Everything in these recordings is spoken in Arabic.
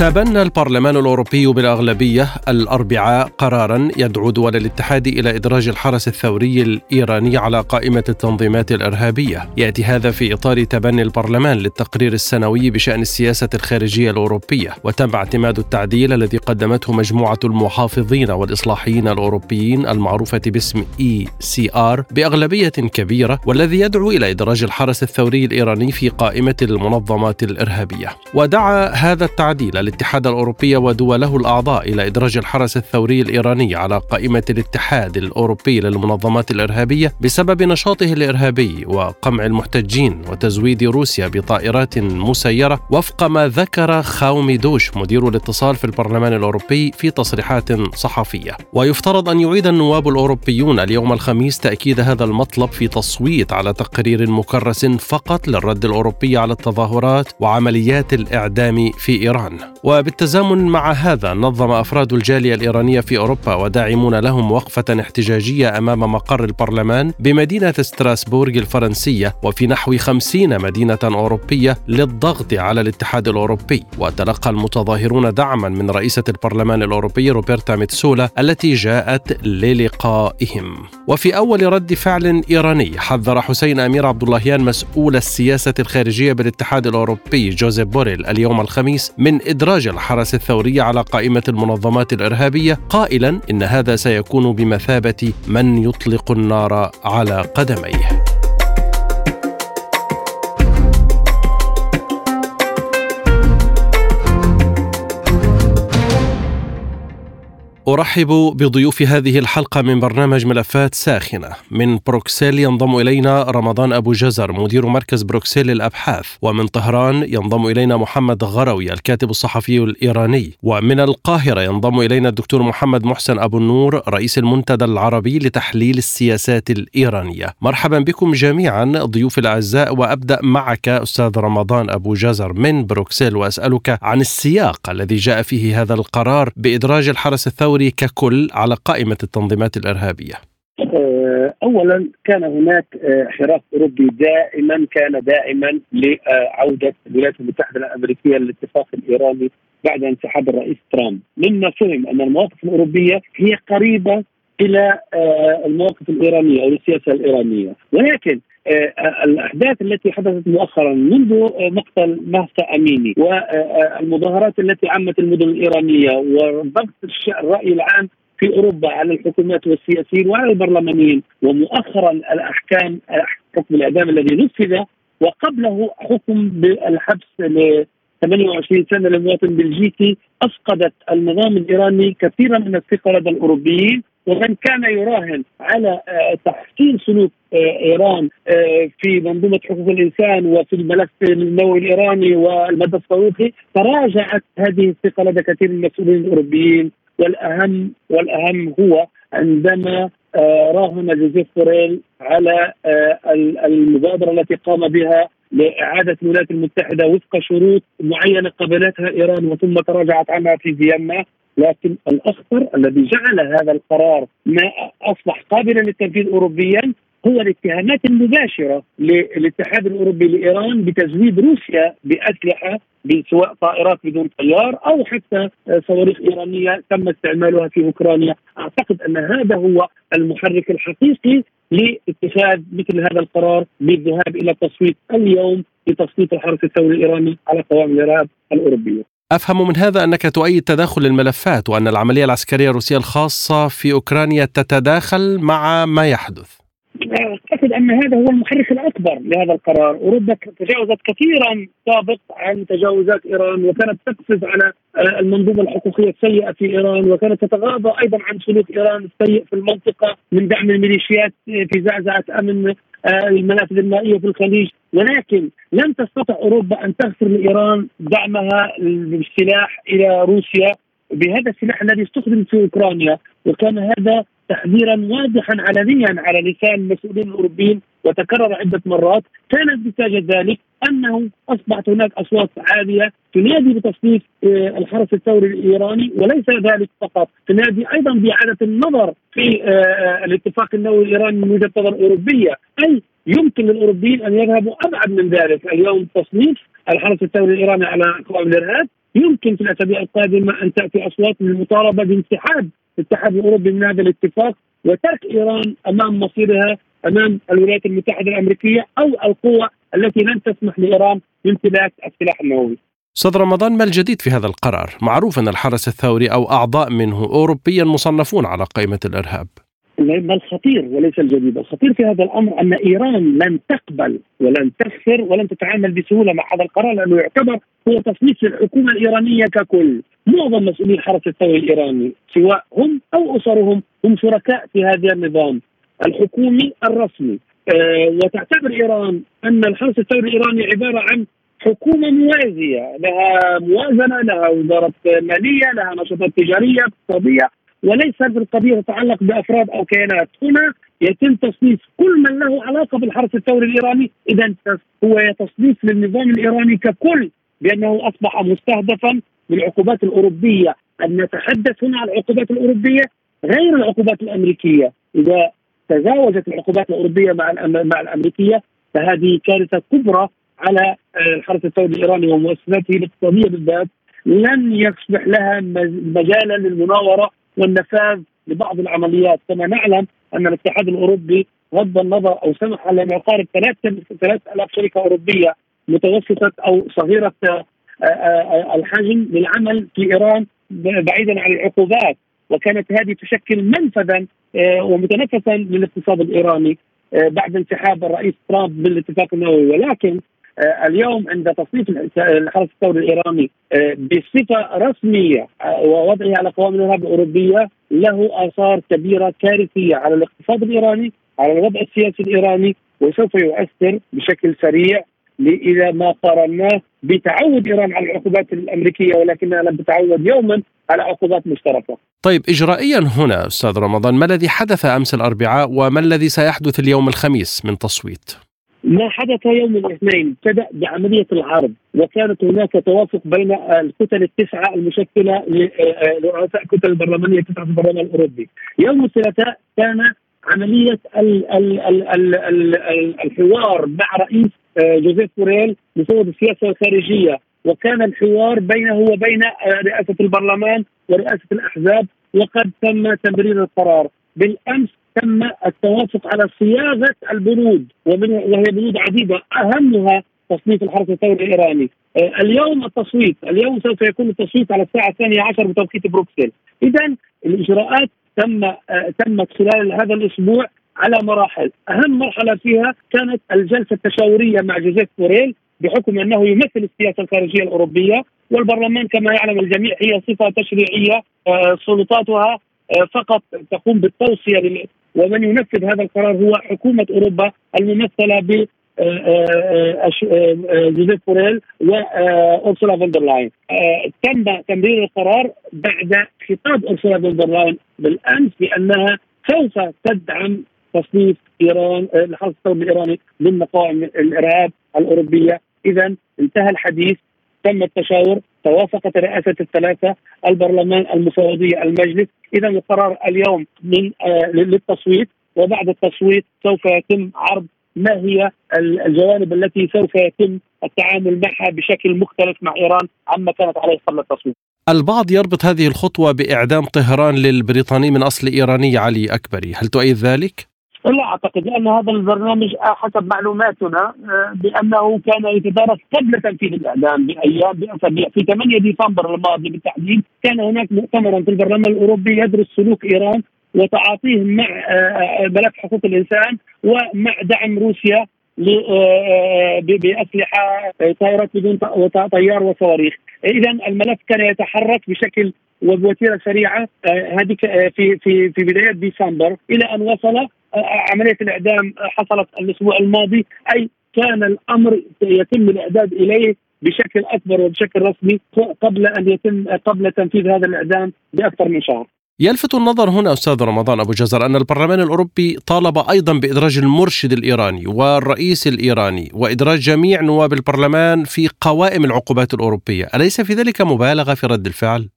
تبنى البرلمان الأوروبي بالأغلبية الأربعاء قرارا يدعو دول الاتحاد إلى إدراج الحرس الثوري الإيراني على قائمة التنظيمات الإرهابية، يأتي هذا في إطار تبني البرلمان للتقرير السنوي بشأن السياسة الخارجية الأوروبية، وتم اعتماد التعديل الذي قدمته مجموعة المحافظين والإصلاحيين الأوروبيين المعروفة باسم ECR بأغلبية كبيرة والذي يدعو إلى إدراج الحرس الثوري الإيراني في قائمة المنظمات الإرهابية. ودعا هذا التعديل الاتحاد الأوروبي ودوله الأعضاء إلى إدراج الحرس الثوري الإيراني على قائمة الاتحاد الأوروبي للمنظمات الإرهابية بسبب نشاطه الإرهابي وقمع المحتجين وتزويد روسيا بطائرات مسيرة وفق ما ذكر خاومي دوش مدير الاتصال في البرلمان الأوروبي في تصريحات صحفية. ويفترض أن يعيد النواب الأوروبيون اليوم الخميس تأكيد هذا المطلب في تصويت على تقرير مكرس فقط للرد الأوروبي على التظاهرات وعمليات الإعدام في إيران. وبالتزامن مع هذا نظم أفراد الجالية الإيرانية في أوروبا وداعمون لهم وقفة احتجاجية أمام مقر البرلمان بمدينة ستراسبورغ الفرنسية وفي نحو خمسين مدينة أوروبية للضغط على الاتحاد الأوروبي. وتلقى المتظاهرون دعما من رئيسة البرلمان الأوروبي روبرتا ميتسولا التي جاءت للقائهم. وفي أول رد فعل إيراني حذر حسين أمير عبد اللهيان مسؤول السياسة الخارجية بالاتحاد الأوروبي جوزيف بوريل اليوم الخميس من إدراج الحرس الثوري على قائمة المنظمات الإرهابية قائلا إن هذا سيكون بمثابة من يطلق النار على قدميه. أرحب بضيوف هذه الحلقة من برنامج ملفات ساخنة. من بروكسل ينضم إلينا رمضان أبو جزر مدير مركز بروكسل للأبحاث ومن طهران ينضم إلينا محمد غروي الكاتب الصحفي الإيراني. ومن القاهرة ينضم إلينا الدكتور محمد محسن أبو النور رئيس المنتدى العربي لتحليل السياسات الإيرانية. مرحبا بكم جميعا ضيوف الأعزاء وأبدأ معك أستاذ رمضان أبو جزر من بروكسل وأسألك عن السياق الذي جاء فيه هذا القرار بإدراج الحرس الثوري الدوري ككل على قائمة التنظيمات الإرهابية؟ آه، اولا كان هناك آه، حراك أوروبي دائما كان دائما لعودة الولايات المتحدة الأمريكية للاتفاق الإيراني بعد انسحاب الرئيس ترامب، مما فهم أن المواقف الأوروبية هي قريبة إلى آه، المواقف الإيرانية أو السياسة الإيرانية، ولكن الأحداث التي حدثت مؤخرا منذ مقتل مهسا أميني والمظاهرات التي عمت المدن الإيرانية وضغط الرأي العام في أوروبا على الحكومات والسياسيين وعلى البرلمانيين ومؤخرا الأحكام حكم الإعدام الذي نفذ وقبله حكم بالحبس ل 28 سنة لمواطن بلجيكي أفقدت النظام الإيراني كثيرا من الثقة لدى الأوروبيين ومن كان يراهن على آه، تحسين سلوك آه، إيران آه، في منظومة حقوق الإنسان وفي الملف النووي الإيراني والمدى الصاروخي تراجعت هذه الثقة لدى كثير من المسؤولين الأوروبيين. والأهم والأهم هو عندما راهن جوزيف بوريل على المبادرة التي قام بها لإعادة الولايات المتحدة وفق شروط معينة قبلتها إيران وثم تراجعت عنها في فيينا. لكن الأخطر الذي جعل هذا القرار ما أصبح قابلا للتنفيذ اوروبيا هو الاتهامات المباشرة للاتحاد الأوروبي لإيران بتزويد روسيا بأسلحة سواء طائرات بدون طيار أو حتى صواريخ إيرانية تم استعمالها في أوكرانيا، أعتقد أن هذا هو المحرك الحقيقي لاتخاذ مثل هذا القرار بالذهاب إلى التصويت اليوم لتصويت الحرس الثوري الايراني على قوائم الارهاب الاوروبيه. أفهم من هذا أنك تؤيد تداخل الملفات وأن العملية العسكرية الروسية الخاصة في أوكرانيا تتداخل مع ما يحدث. أعتقد أن هذا هو المحرك الأكبر لهذا القرار، أوروبا تجاوزت كثيرا سابق عن تجاوزات إيران وكانت تقفز على آه، المنظومة الحقوقية السيئة في إيران وكانت تتغاضى أيضا عن سلوك إيران السيء في المنطقة من دعم الميليشيات في زعزعة أمن آه، المنافذ المائيه في الخليج ولكن لم تستطع أوروبا أن تغفر لإيران دعمها بالسلاح إلى روسيا بهذا السلاح الذي استخدم في أوكرانيا وكان هذا تحذيرا واضحا علنيا على لسان المسؤولين الأوروبيين وتكرر عدة مرات. كانت نتاج ذلك أنه أصبحت هناك أصوات عالية تنادي بتصنيف آه، الحرس الثوري الإيراني وليس ذلك فقط. تنادي أيضا بإعادة النظر في آه، آه، الاتفاق النووي الإيراني من وجهة نظر أوروبية. أي يمكن للأوروبيين أن يذهبوا أبعد من ذلك اليوم تصنيف الحرس الثوري الإيراني على قوائم الإرهاب يمكن في الأسابيع القادمة أن تأتي أصوات للمطالبه بانسحاب الاتحاد الأوروبي من هذا الاتفاق وترك إيران أمام مصيرها أمام الولايات المتحدة الأمريكية أو القوى التي لن تسمح لإيران بامتلاك السلاح النووي. أستاذ رمضان ما الجديد في هذا القرار؟ معروف أن الحرس الثوري أو أعضاء منه اوروبيا مصنفون على قائمه الإرهاب. ما الخطير وليس الجديد، الخطير في هذا الأمر أن إيران لن تقبل ولن تغفر ولن تتعامل بسهولة مع هذا القرار لأنه يعتبر هو تصنيف للحكومه الإيرانية ككل، معظم مسؤولي الحرس الثوري الإيراني سواء هم أو أسرهم هم شركاء في هذا النظام الحكومي الرسمي، أه وتعتبر إيران أن الحرس الثوري الإيراني عبارة عن حكومة موازية. لها موازنة لها وزارة مالية لها نشاطات تجارية اقتصادية. وليس القضية تتعلق بأفراد أو كيانات. هنا يتم تصنيف كل من له علاقة بالحرس الثوري الإيراني. إذا هو تصنيف للنظام الإيراني ككل بأنه أصبح مستهدفا بالعقوبات الأوروبية. أن نتحدث هنا عن العقوبات الأوروبية غير العقوبات الأمريكية. إذا تزاوجت العقوبات الأوروبية مع مع الأمريكية فهذه كارثة كبرى على الحرس الثوري الإيراني ومؤسساته الاقتصاديه بالذات. لن يصبح لها مجالا للمناورة والنفاذ لبعض العمليات. كما نعلم أن الاتحاد الأوروبي غض النظر أو سمح على ما يقارب 3000 شركة أوروبية متوسطة أو صغيرة آه، آه، آه، الحجم للعمل في إيران بعيدا عن العقوبات. وكانت هذه تشكل منفذا ومتنفسا للاقتصاد الإيراني بعد انسحاب الرئيس ترامب من الاتفاق النووي. ولكن آه، اليوم عند تصنيف الحرس الثوري الإيراني آه، بصفة رسمية آه، ووضعه على قوائم الارهاب الأوروبية له آثار كبيرة كارثية على الاقتصاد الإيراني على الوضع السياسي الإيراني وسوف يؤثر بشكل سريع اذا ما قارناه بتعود إيران على العقوبات الأمريكية ولكنها لم تتعود يوما على عقوبات مشتركة. طيب اجرائيا هنا أستاذ رمضان ما الذي حدث أمس الأربعاء وما الذي سيحدث اليوم الخميس من تصويت؟ ما حدث يوم الاثنين ابتدأ بعملية العرض وكانت هناك توافق بين الكتل التسعة المشكلة لرؤساء الكتل البرلمانية التسعه في البرلمان الأوروبي. يوم الثلاثاء كان عملية ال ال ال ال ال الحوار مع رئيس آه، جوزيف بوريل مفوض السياسة الخارجية وكان الحوار بينه وبين آه، رئاسة البرلمان ورئاسة الأحزاب وقد تم تمرير القرار بالأمس تم التوافق على صياغة البنود ومن وهي بنود عديدة أهمها تصنيف الحرس الثوري الإيراني. آه، اليوم التصويت، اليوم سوف يكون التصويت على الساعة الثانية عشر بتوقيت بروكسل. اذا الإجراءات تم آه، تمت خلال هذا الأسبوع على مراحل، أهم مرحلة فيها كانت الجلسة التشاورية مع جوزيف بوريل بحكم أنه يمثل السياسة الخارجية الأوروبية والبرلمان كما يعلم الجميع هي صفة تشريعية آه، سلطاتها فقط تقوم بالتوصية ومن ينفذ هذا القرار هو حكومة أوروبا الممثلة ب آه، آه، آه، جوزيف بوريل وأرسولا فون تم تمرير القرار بعد خطاب أرسولا فون لاين بالأمس بأنها سوف تدعم تصنيف إيران الحرس الثوري الإيراني من قوائم الإرهاب الأوروبية. إذا انتهى الحديث تم التشاور توافقت الرئاسة الثلاثة البرلمان المفوضية المجلس إذا القرار اليوم من آه للتصويت وبعد التصويت سوف يتم عرض ما هي الجوانب التي سوف يتم التعامل معها بشكل مختلف مع إيران عما كانت عليه قبل التصويت. البعض يربط هذه الخطوة بإعدام طهران للبريطاني من أصل إيراني علي أكبري، هل تؤيد ذلك؟ لا أعتقد لأن هذا البرنامج حسب معلوماتنا آه، بأنه كان يتدارس قبل تنفيذ الإعلان بأيام بأسابيع. في 8 ديسمبر الماضي بالتحديد كان هناك مؤتمر في البرلمان الأوروبي يدرس سلوك إيران وتعاطيهم مع ملف حقوق الإنسان ومع دعم روسيا بأسلحة طائرات بدون طيار وصواريخ، اذا الملف كان يتحرك بشكل وبوتيرة سريعة هذه في في في بدايات ديسمبر إلى أن وصل عملية الإعدام حصلت الأسبوع الماضي أي كان الأمر يتم الإعداد إليه بشكل أكبر وبشكل رسمي قبل أن يتم قبل تنفيذ هذا الإعدام بأكثر من شهر. يلفت النظر هنا أستاذ رمضان أبو جزر أن البرلمان الأوروبي طالب أيضا بإدراج المرشد الإيراني والرئيس الإيراني وإدراج جميع نواب البرلمان في قوائم العقوبات الأوروبية، أليس في ذلك مبالغة في رد الفعل؟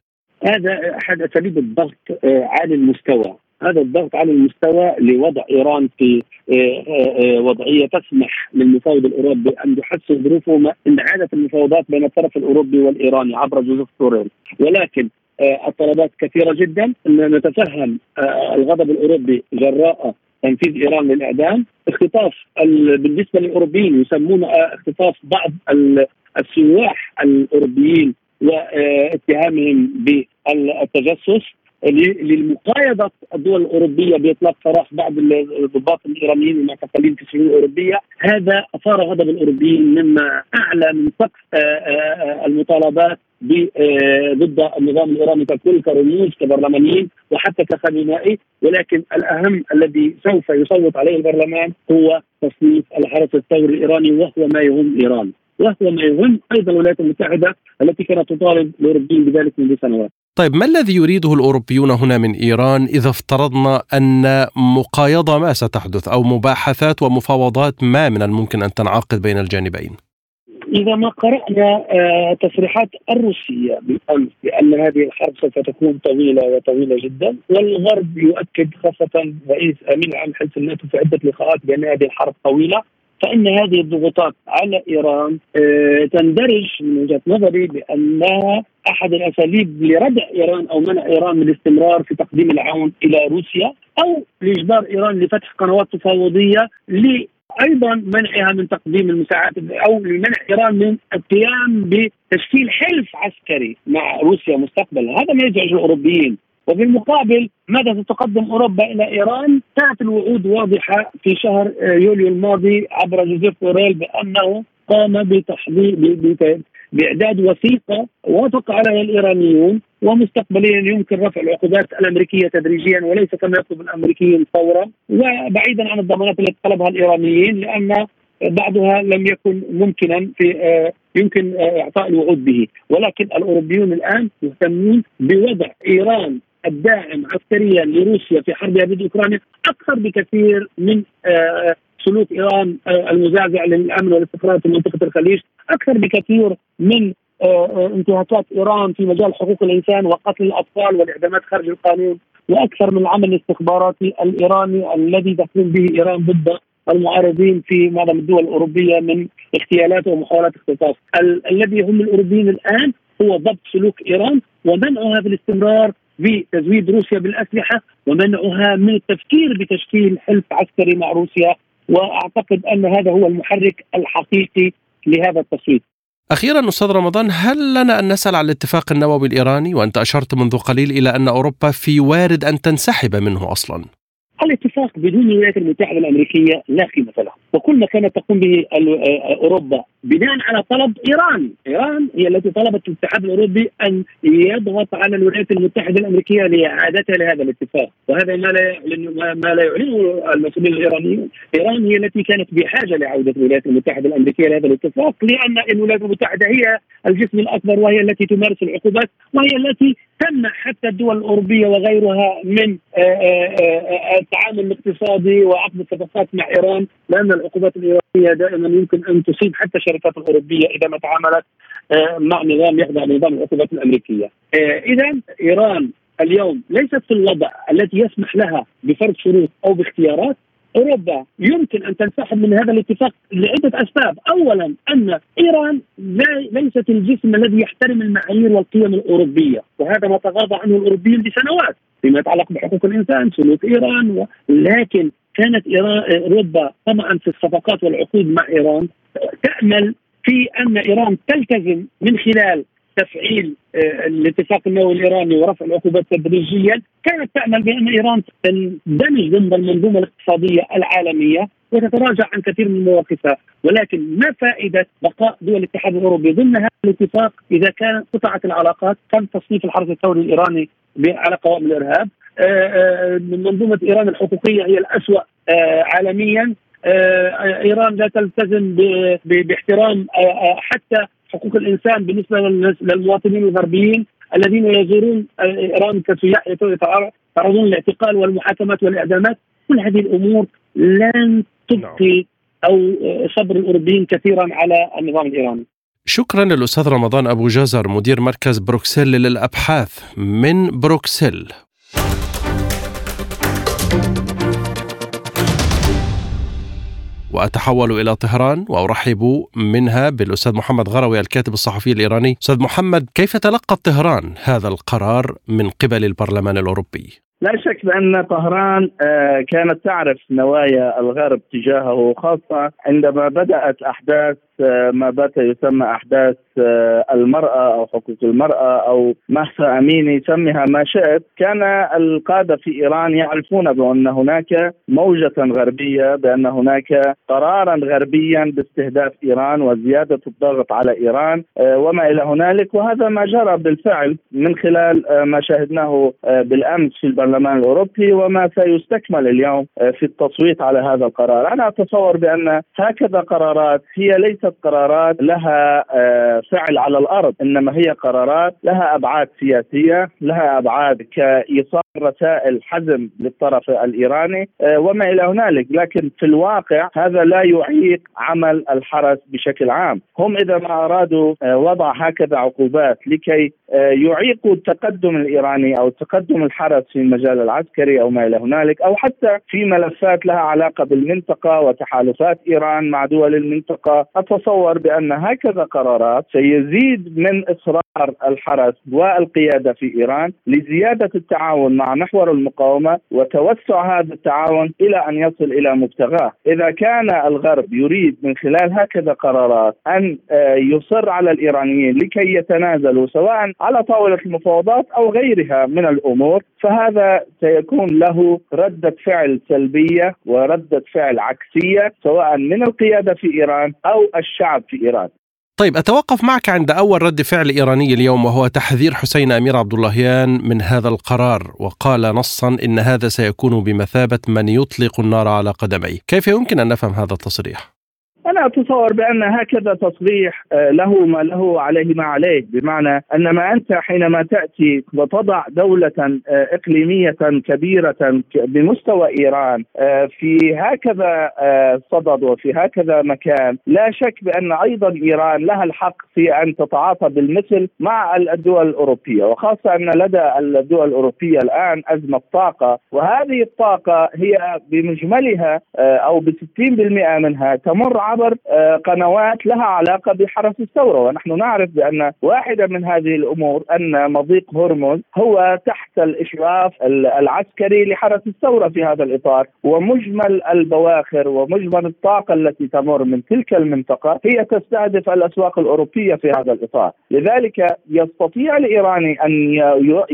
هذا أحد أساليب الضغط آه، عالي المستوى هذا الضغط على المستوى لوضع إيران في آه، آه، وضعية تسمح للمفاوض الأوروبي أن يحسن ظروفه ان عادت المفاوضات بين الطرف الأوروبي والإيراني عبر جوزيف بوريل ولكن الطلبات كثيرة جدا. نتفهم الغضب الأوروبي جراء تنفيذ إيران للإعدام. اختطاف بالنسبة للأوروبيين يسمون اختطاف بعض السواح الأوروبيين واتهامهم بالتجسس. للمقايضة الدول الأوروبية بإطلاق سراح بعض الضباط الإيرانيين المعتقلين في السجون الأوروبية. هذا أثار غضب الأوروبيين مما أعلى من سقف آه، آه، المطالبات آه، ضد النظام الإيراني ككل كرموز كبرلمانيين وحتى كخبينائي ولكن الأهم الذي سوف يصوت عليه البرلمان هو تصنيف الحرس الثوري الإيراني وهو ما يهم إيران. وهو ما يهم أيضا الولايات المتحدة التي كانت تطالب الأوروبيين بذلك منذ سنوات. طيب ما الذي يريده الأوروبيون هنا من إيران إذا افترضنا أن مقايضة ما ستحدث أو مباحثات ومفاوضات ما من الممكن أن تنعقد بين الجانبين؟ إذا ما قرأنا آه، تصريحات الروسية بالأمس بأن هذه الحرب سوف تكون طويلة وطويلة جدا والغرب يؤكد خاصة رئيس أمين العام حزب الناتو في عده لقاءات بأن هذه الحرب طويلة فإن هذه الضغوطات على إيران آه، تندرج من وجهة نظري بانها أحد الأساليب لردع إيران أو منع إيران من الاستمرار في تقديم العون إلى روسيا أو لإجبار إيران لفتح قنوات تفاوضية أيضا منعها من تقديم المساعدات أو لمنع إيران من القيام بتشكيل حلف عسكري مع روسيا مستقبلا، هذا ما يزعج الأوروبيين، وبالمقابل ماذا ستقدم أوروبا إلى إيران؟ كانت الوعود واضحة في شهر يوليو الماضي عبر جوزيف بوريل بأنه قام بتحضير بإعداد وثيقة وافق عليها الإيرانيون ومستقبليا يمكن رفع العقوبات الأمريكية تدريجيا وليس كما يطلب الامريكيين فورا وبعيدا عن الضمانات التي طلبها الإيرانيين لأن بعضها لم يكن ممكنا في آه، يمكن آه، إعطاء الوعود به ولكن الأوروبيون الآن مهتمون بوضع إيران الداعم عسكريا لروسيا في حربها ضد أوكرانيا أكثر بكثير من آه، سلوك إيران المزعزع للأمن والاستقرار في منطقة الخليج أكثر بكثير من انتهاكات إيران في مجال حقوق الإنسان وقتل الأطفال والإعدامات خارج القانون وأكثر من العمل الاستخباراتي الإيراني الذي تقوم به إيران ضد المعارضين في معظم الدول الأوروبية من اغتيالات ومحاولات اختطاف، ال- الذي يهم الأوروبيين الآن هو ضبط سلوك إيران ومنعها في الاستمرار بتزويد روسيا بالأسلحة ومنعها من التفكير بتشكيل حلف عسكري مع روسيا. وأعتقد أن هذا هو المحرك الحقيقي لهذا التصويت. أخيرا أستاذ رمضان هل لنا أن نسأل عن الاتفاق النووي الإيراني؟ وأنت أشرت منذ قليل إلى أن أوروبا في وارد أن تنسحب منه أصلا. الاتفاق بدون الولايات المتحدة الأمريكية لا قيمة له، وكل ما كانت تقوم به أوروبا بناء على طلب إيران، إيران هي التي طلبت الاتحاد الأوروبي أن يضغط على الولايات المتحدة الأمريكية لإعادتها لهذا الاتفاق، وهذا ما لا يعلن ما لا يعلنه المسؤولين الإيرانيين، إيران هي التي كانت بحاجة لعودة الولايات المتحدة الأمريكية لهذا الاتفاق لأن الولايات المتحدة هي الجسم الأكبر وهي التي تمارس العقوبات وهي التي تمنع حتى الدول الأوروبية وغيرها من آه، آه، آه، التعامل الاقتصادي وعقد الصفقات مع إيران لأن العقوبات الإيرانية دائما يمكن أن تصيب حتى الشركات الأوروبية إذا ما تعاملت مع نظام يخضع لنظام العقوبات الأمريكية. إذا إيران اليوم ليست في الوضع الذي يسمح لها بفرض شروط أو باختيارات أوروبا يمكن أن تنسحب من هذا الاتفاق لعدة أسباب، اولا أن إيران ليست الجسم الذي يحترم المعايير والقيم الأوروبية، وهذا ما تغاضى عنه الاوروبيين بسنوات فيما يتعلق بحقوق الإنسان، سلوك إيران، لكن كانت ايران أوروبا طمعا في الصفقات والعقود مع إيران. تأمل في أن إيران تلتزم من خلال تفعيل آه، الاتفاق النووي الإيراني ورفع العقوبات تدريجيا كانت تأمل بأن إيران تندمج ضمن المنظومة الاقتصادية العالمية وتتراجع عن كثير من مواقفها. ولكن ما فائدة بقاء دول الاتحاد الأوروبي ضمن هذا الاتفاق إذا كان قطعت العلاقات تم تصنيف الحرس الثوري الإيراني على قوائم الإرهاب؟ منظومة إيران الحقوقية هي الأسوأ عالميا إيران لا تلتزم باحترام حتى حقوق الإنسان بالنسبة للمواطنين الغربيين الذين يزورون إيران كسياح يتعرضون للاعتقال والمحاكمات والإعدامات كل هذه الأمور لن تبقي نعم. أو صبر الأوروبيين كثيرا على النظام الإيراني. شكرا للأستاذ رمضان أبو جزر مدير مركز بروكسل للأبحاث من بروكسل. وأتحول إلى طهران وأرحب منها بالأستاذ محمد غروي الكاتب الصحفي الإيراني أستاذ محمد كيف تلقى طهران هذا القرار من قبل البرلمان الأوروبي؟ لا شك بأن طهران آه، كانت تعرف نوايا الغرب تجاهه خاصة عندما بدأت أحداث آه، ما بات يسمى أحداث آه، المرأة أو حقوق المرأة أو مهسا أميني سمها ما شئت. كان القادة في إيران يعرفون بأن هناك موجة غربية بأن هناك قرارا غربيا باستهداف إيران وزيادة الضغط على إيران وما إلى هنالك. وهذا ما جرى بالفعل من خلال ما شاهدناه بالأمس في البرلمان الأوروبي وما سيستكمل اليوم آه، في التصويت على هذا القرار، أنا أتصور بأن هكذا قرارات هي ليست قرارات لها آه، فعل على الأرض، إنما هي قرارات لها أبعاد سياسية، لها أبعاد كإيصال رسائل حزم للطرف الإيراني آه، وما إلى هنالك، لكن في الواقع هذا لا يعيق عمل الحرس بشكل عام، هم إذا ما أرادوا وضع هكذا عقوبات لكي يعيقوا التقدم الإيراني أو تقدم الحرس في المجال العسكري أو ما إلى هنالك أو حتى في ملفات لها علاقة بالمنطقة وتحالفات إيران مع دول المنطقة. اتصور بأن هكذا قرارات سيزيد من إصرار الحرس والقيادة في إيران لزيادة التعاون مع محور المقاومة وتوسع هذا التعاون إلى أن يصل إلى مبتغاه، إذا كان الغرب يريد من خلال هكذا قرارات أن آه، يصر على الإيرانيين لكي يتنازلوا سواء على طاولة المفاوضات أو غيرها من الأمور فهذا سيكون له ردة فعل سلبية وردة فعل عكسية سواء من القيادة في إيران أو الشعب في إيران طيب أتوقف معك عند أول رد فعل إيراني اليوم وهو تحذير حسين أمير عبد اللهيان من هذا القرار وقال نصا إن هذا سيكون بمثابة من يطلق النار على قدميه كيف يمكن أن نفهم هذا التصريح؟ اتصور بأن هكذا تصريح آه، له ما له عليه ما عليه. بمعنى أن ما أنت حينما تأتي وتضع دولة آه، إقليمية كبيرة بمستوى إيران آه، في هكذا صدد وفي هكذا مكان لا شك بأن أيضا إيران لها الحق في أن تتعاطى بالمثل مع الدول الأوروبية وخاصة أن لدى الدول الأوروبية الآن أزمة طاقة وهذه الطاقة هي بمجملها أو ب 60% منها تمر عبر آه، قنوات لها علاقة بحرس الثورة. ونحن نعرف بأن واحدة من هذه الأمور أن مضيق هرمز هو تحت الإشراف العسكري لحرس الثورة في هذا الإطار. ومجمل البواخر ومجمل الطاقة التي تمر من تلك المنطقة هي تستهدف الأسواق الأوروبية في هذا الإطار. لذلك يستطيع الإيراني أن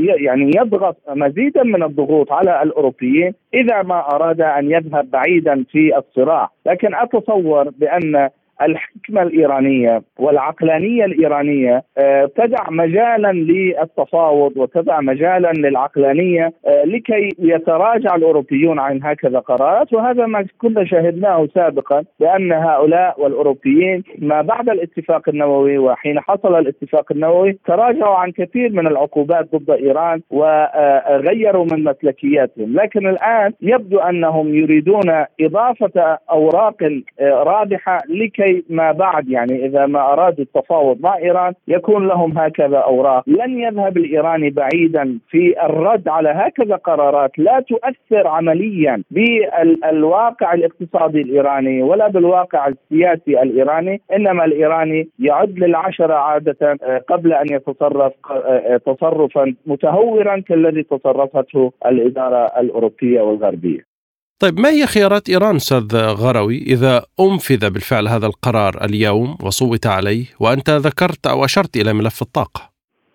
يعني يضغط مزيدا من الضغوط على الأوروبيين إذا ما أراد أن يذهب بعيدا في الصراع. لكن أتصور بأن الحكمة الإيرانية والعقلانية الإيرانية آه، تدع مجالا للتفاوض وتدع مجالا للعقلانية آه، لكي يتراجع الأوروبيون عن هكذا قرارات. وهذا ما كنا شاهدناه سابقا بأن هؤلاء والأوروبيين ما بعد الاتفاق النووي وحين حصل الاتفاق النووي تراجعوا عن كثير من العقوبات ضد إيران وغيروا من مسلكياتهم لكن الآن يبدو أنهم يريدون إضافة أوراق آه، رابحة لكي ما بعد يعني إذا ما ارادوا التفاوض مع إيران يكون لهم هكذا أوراق، لن يذهب الإيراني بعيدا في الرد على هكذا قرارات لا تؤثر عمليا بالواقع الاقتصادي الإيراني ولا بالواقع السياسي الإيراني، إنما الإيراني يعد للعشرة عادة آه، قبل أن يتصرف آه، تصرفا متهورا كالذي تصرفته الإدارة الأوروبية والغربية. طيب ما هي خيارات إيران أستاذ غروي إذا أنفذ بالفعل هذا القرار اليوم وصوت عليه وأنت ذكرت أو أشرت إلى ملف الطاقة؟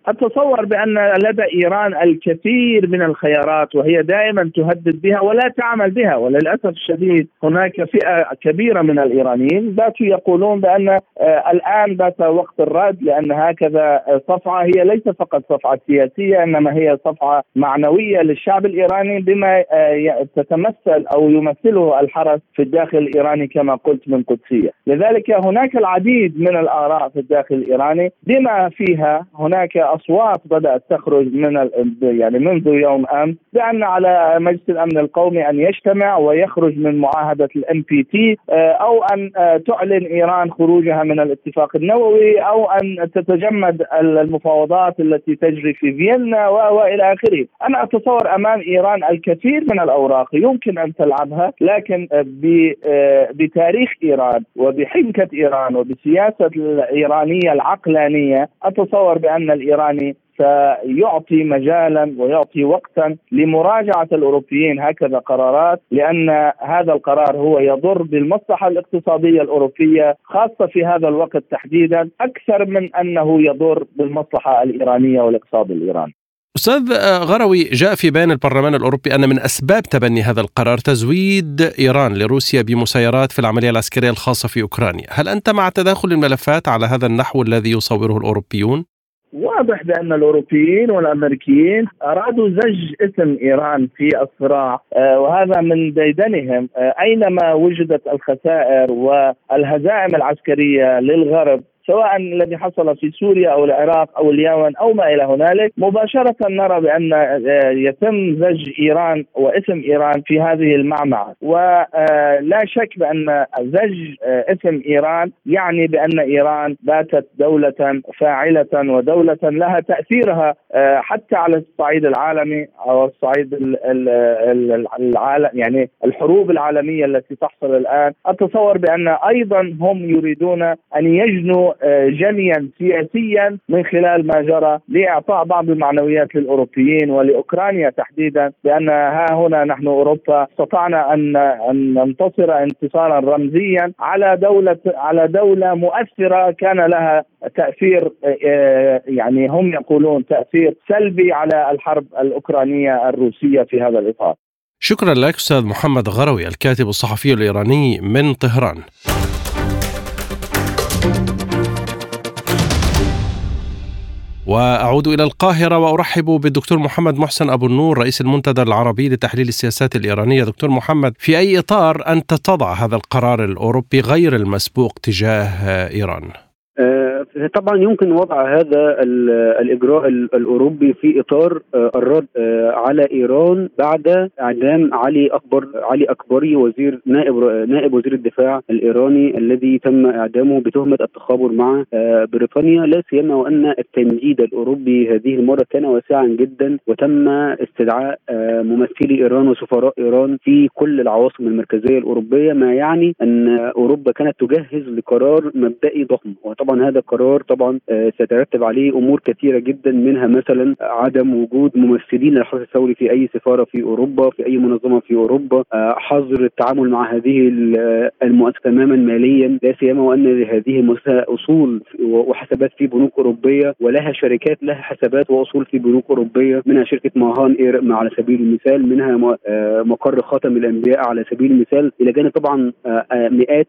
اتصور بأن لدى إيران الكثير من الخيارات وهي دائما تهدد بها ولا تعمل بها. وللأسف الشديد هناك فئة كبيرة من الإيرانيين باتوا يقولون بأن آه، الآن بات وقت الرد لأن هكذا صفعة هي ليس فقط صفعة سياسية إنما هي صفعة معنوية للشعب الإيراني بما آه، تتمثل أو يمثله الحرس في الداخل الإيراني كما قلت من قدسية، لذلك هناك العديد من الآراء في الداخل الإيراني بما فيها هناك اصوات بدأت تخرج من يعني منذ يوم أمس بان على مجلس الأمن القومي أن يجتمع ويخرج من معاهدة ال NPT أو أن آه، تعلن إيران خروجها من الاتفاق النووي أو أن تتجمد المفاوضات التي تجري في فيينا وإلى آخره، أنا أتصور أمام إيران الكثير من الأوراق يمكن أن تلعبها لكن آه، آه، بتاريخ إيران وبحنكة إيران وبسياسة الايرانيه العقلانية أتصور بأن الايراني سيعطي مجالا ويعطي وقتا لمراجعة الأوروبيين هكذا قرارات لأن هذا القرار هو يضر بالمصلحة الاقتصادية الأوروبية خاصة في هذا الوقت تحديدا أكثر من أنه يضر بالمصلحة الإيرانية والاقتصاد الإيراني. أستاذ غروي جاء في بيان البرلمان الأوروبي أن من أسباب تبني هذا القرار تزويد إيران لروسيا بمسيرات في العملية العسكرية الخاصة في أوكرانيا، هل أنت مع تداخل الملفات على هذا النحو الذي يصوره الأوروبيون؟ واضح بأن الأوروبيين والأمريكيين أرادوا زج اسم إيران في الصراع آه، وهذا من ديدنهم آه، أينما وجدت الخسائر والهزائم العسكرية للغرب سواء الذي حصل في سوريا أو العراق أو اليمن أو ما إلى هنالك مباشرة نرى بأن آه، يتم زج إيران واسم إيران في هذه المعمعة. ولا آه، شك بأن زج آه، اسم إيران يعني بأن إيران باتت دولة فاعلة ودولة لها تأثيرها حتى على الصعيد العالمي أو الصعيد العالم يعني الحروب العالمية التي تحصل الآن. أتصور بأن أيضا هم يريدون أن يجنوا جنيا سياسيا من خلال ما جرى لإعطاء بعض المعنويات للأوروبيين ولأوكرانيا تحديدا بان ها هنا نحن أوروبا استطعنا أن أن ننتصر انتصارا رمزيا على دولة على دولة مؤثرة كان لها تأثير يعني هم يقولون تأثير سلبي على الحرب الأوكرانية الروسية في هذا الإطار. شكرا لك أستاذ محمد غروي الكاتب الصحفي الإيراني من طهران. وأعود إلى القاهرة وأرحب بالدكتور محمد محسن أبو النور رئيس المنتدى العربي لتحليل السياسات الإيرانية. دكتور محمد في أي إطار أنت تضع هذا القرار الأوروبي غير المسبوق تجاه إيران؟ طبعا يمكن وضع هذا الإجراء الأوروبي في إطار آه، الرد آه، على إيران بعد إعدام علي أكبر علي أكبري وزير نائب نائب وزير الدفاع الإيراني الذي تم إعدامه بتهمة التخابر مع بريطانيا. لا سيما وأن التمديد الأوروبي هذه المرة كان واسعا جدا وتم استدعاء ممثلي إيران وسفراء إيران في كل العواصم المركزية الأوروبية ما يعني أن أوروبا كانت تجهز لقرار مبدئي ضخم. طبعا هذا قرار طبعا آه، سيترتب عليه أمور كثيرة جدا منها مثلا عدم وجود ممثلين للحرس الثوري في أي سفارة في أوروبا في أي منظمة في أوروبا آه، حظر التعامل مع هذه المؤسسة تماما ماليا لا سيما وأن هذه المؤسسة أصول وحسابات في بنوك أوروبية ولها شركات لها حسابات وأصول في بنوك أوروبية منها شركة ماهان إير على سبيل المثال منها آه، مقر خاتم الأنبياء على سبيل المثال. إلى جانب طبعا مئات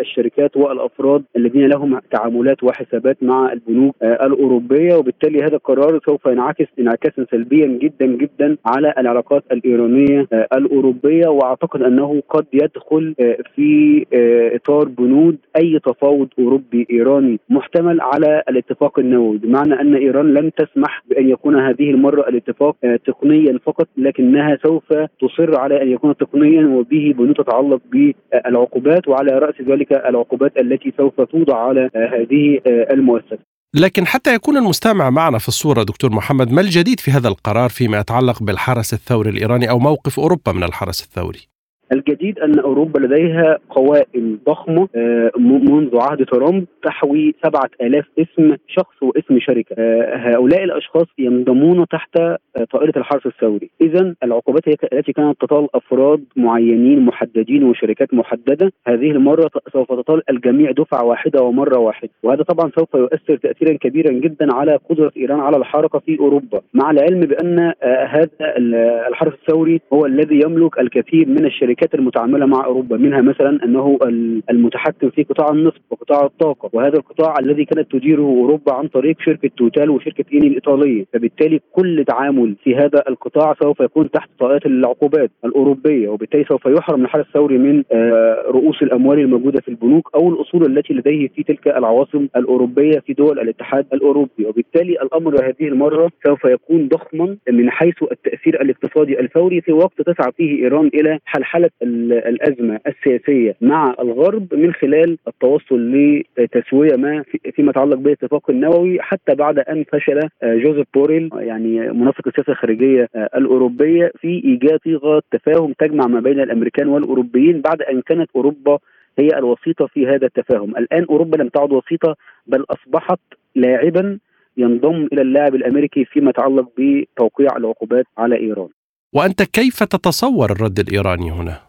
الشركات والأفراد الذين لهم تعامل تعاملات وحسابات مع البنوك آه، الأوروبية وبالتالي هذا القرار سوف ينعكس انعكاسا سلبيا جدا جدا على العلاقات الإيرانية آه، الأوروبية وأعتقد أنه قد يدخل آه، في إطار بنود أي تفاوض أوروبي إيراني محتمل على الاتفاق النووي. بمعنى أن إيران لن تسمح بأن يكون هذه المرة الاتفاق تقنيا فقط لكنها سوف تصر على أن يكون تقنيا وبه بنود تتعلق بالعقوبات وعلى رأس ذلك العقوبات التي سوف توضع على هذه آه، المؤسسه. لكن حتى يكون المستمع معنا في الصورة دكتور محمد ما الجديد في هذا القرار فيما يتعلق بالحرس الثوري الإيراني أو موقف أوروبا من الحرس الثوري؟ الجديد أن أوروبا لديها قوائم ضخمة آه، منذ عهد ترامب تحوي 7000 اسم شخص واسم شركة. آه، هؤلاء الأشخاص ينضمون تحت آه، طائرة الحرس الثوري اذا العقوبات التي كانت تطال أفراد معينين محددين وشركات محددة. هذه المرة سوف تطال الجميع دفعة واحدة ومرة واحدة. وهذا طبعا سوف يؤثر تاثيرا كبيرا جدا على قدرة إيران على الحركة في أوروبا. مع العلم بأن هذا الحرس الثوري هو الذي يملك الكثير من الشركات المتعاملة مع أوروبا منها مثلا أنه المتحكم في قطاع النفط وقطاع الطاقة وهذا القطاع الذي كانت تديره أوروبا عن طريق شركة توتال وشركة ايني الإيطالية. فبالتالي كل تعامل في هذا القطاع سوف يكون تحت طائله العقوبات الأوروبية وبالتالي سوف يحرم الحرس الثوري من آه، رؤوس الأموال الموجودة في البنوك أو الأصول التي لديه في تلك العواصم الأوروبية في دول الاتحاد الأوروبي. وبالتالي الأمر هذه المرة سوف يكون ضخما من حيث التأثير الاقتصادي الفوري في وقت تسعى فيه إيران إلى حلحلة الأزمة السياسية مع الغرب من خلال التوصل لتسوية ما فيما يتعلق بالاتفاق النووي حتى بعد أن فشل آه، جوزيف بوريل يعني منسق السياسة الخارجية آه، الأوروبية في إيجاد صيغة تفاهم تجمع ما بين الأمريكان والأوروبيين بعد أن كانت أوروبا هي الوسيطة في هذا التفاهم، الآن أوروبا لم تعد وسيطة بل أصبحت لاعبا ينضم إلى اللاعب الأمريكي فيما يتعلق بتوقيع العقوبات على إيران. وأنت كيف تتصور الرد الإيراني هنا؟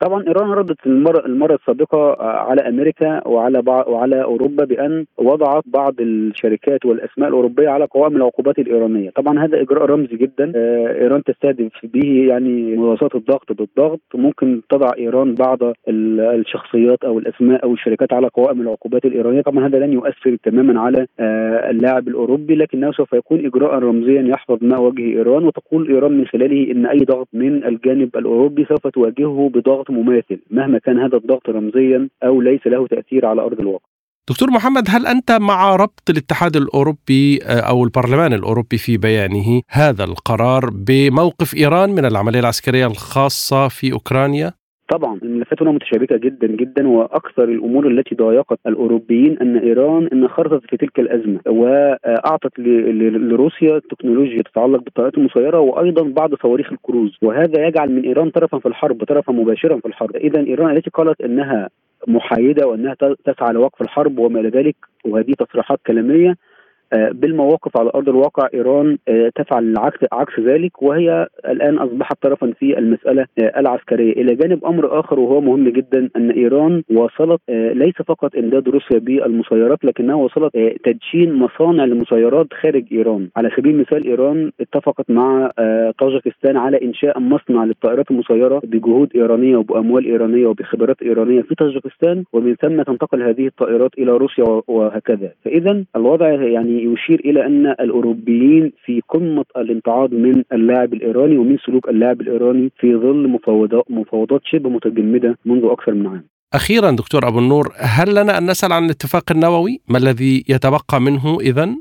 طبعا إيران ردت المره المرة السابقة آه، على أمريكا وعلى وعلى أوروبا بأن وضعت بعض الشركات والأسماء الأوروبية على قوائم العقوبات الإيرانية، طبعا هذا إجراء رمزي جدا آه، إيران تستهدف به يعني مناصات الضغط بالضغط. ممكن تضع إيران بعض الشخصيات أو الأسماء أو الشركات على قوائم العقوبات الإيرانية، طبعا هذا لن يؤثر تماما على آه، اللاعب الأوروبي لكنه سوف يكون إجراء رمزيا يحفظ ما وجه إيران. وتقول إيران من خلاله إن أي ضغط من الجانب الأوروبي سوف تواجهه بضغط ضغط مماثل مهما كان هذا الضغط رمزيا أو ليس له تأثير على أرض الواقع. دكتور محمد هل أنت مع ربط الاتحاد الأوروبي آه، أو البرلمان الأوروبي في بيانه هذا القرار بموقف إيران من العملية العسكرية الخاصة في أوكرانيا؟ طبعا الملفات هنا متشابكة جدا جدا وأكثر الأمور التي ضايقت الأوروبيين أن إيران انخرطت في تلك الأزمة وأعطت لروسيا تكنولوجيا تتعلق بالطائرات المسيرة وأيضا بعض صواريخ الكروز وهذا يجعل من إيران طرفا في الحرب طرفا مباشرا في الحرب. اذا إيران التي قالت إنها محايدة وإنها تسعى لوقف الحرب وما إلى ذلك وهذه تصريحات كلامية بالمواقف على أرض الواقع إيران آه، تفعل العكس عكس ذلك وهي الآن أصبحت طرفا في المسألة آه، العسكرية. إلى جانب أمر آخر وهو مهم جدا أن إيران واصلت ليس فقط إمداد روسيا بالمسيرات لكنها وصلت تدشين مصانع للمسيرات خارج إيران. على سبيل المثال إيران اتفقت مع طاجكستان على إنشاء مصنع للطائرات المسيرة بجهود إيرانية وبأموال إيرانية وبخبرات إيرانية في طاجكستان ومن ثم تنتقل هذه الطائرات إلى روسيا وهكذا. فاذا الوضع يعني يشير إلى أن الأوروبيين في قمة الامتعاض من اللاعب الإيراني ومن سلوك اللاعب الإيراني في ظل مفاوضات مفاوضات شبه متجمدة منذ أكثر من عام. أخيرا دكتور أبو النور هل لنا أن نسأل عن الاتفاق النووي؟ ما الذي يتبقى منه اذا؟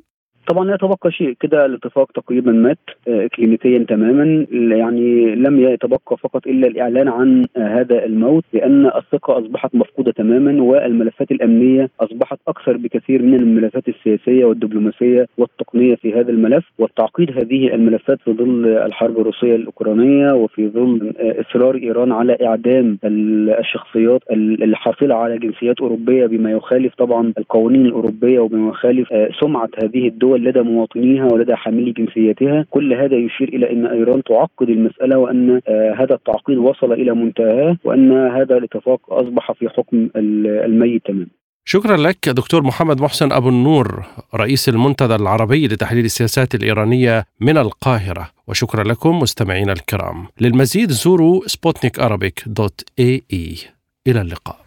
طبعا لا يتبقى شيء. كده الاتفاق تقريبا مات آه، كلينيكيا تماما. يعني لم يتبقى فقط إلا الإعلان عن آه، هذا الموت لأن الثقة أصبحت مفقودة تماما والملفات الأمنية أصبحت أكثر بكثير من الملفات السياسية والدبلوماسية والتقنية في هذا الملف. والتعقيد هذه الملفات في ظل الحرب الروسية الأوكرانية وفي ظل آه، إصرار إيران على إعدام الشخصيات الحاصلة على جنسيات أوروبية بما يخالف طبعا القوانين الأوروبية وبما يخالف سمعة هذه الدول الدول لدى مواطنيها ولدى حاملي جنسيتها. كل هذا يشير إلى أن إيران تعقد المسألة وأن آه، هذا التعقيد وصل إلى منتهاه وأن هذا الاتفاق أصبح في حكم الميت تماما. شكرا لك دكتور محمد محسن أبو النور رئيس المنتدى العربي لتحليل السياسات الإيرانية من القاهرة. وشكرا لكم مستمعينا الكرام. للمزيد زوروا سبوتنيك dot AE. إلى اللقاء.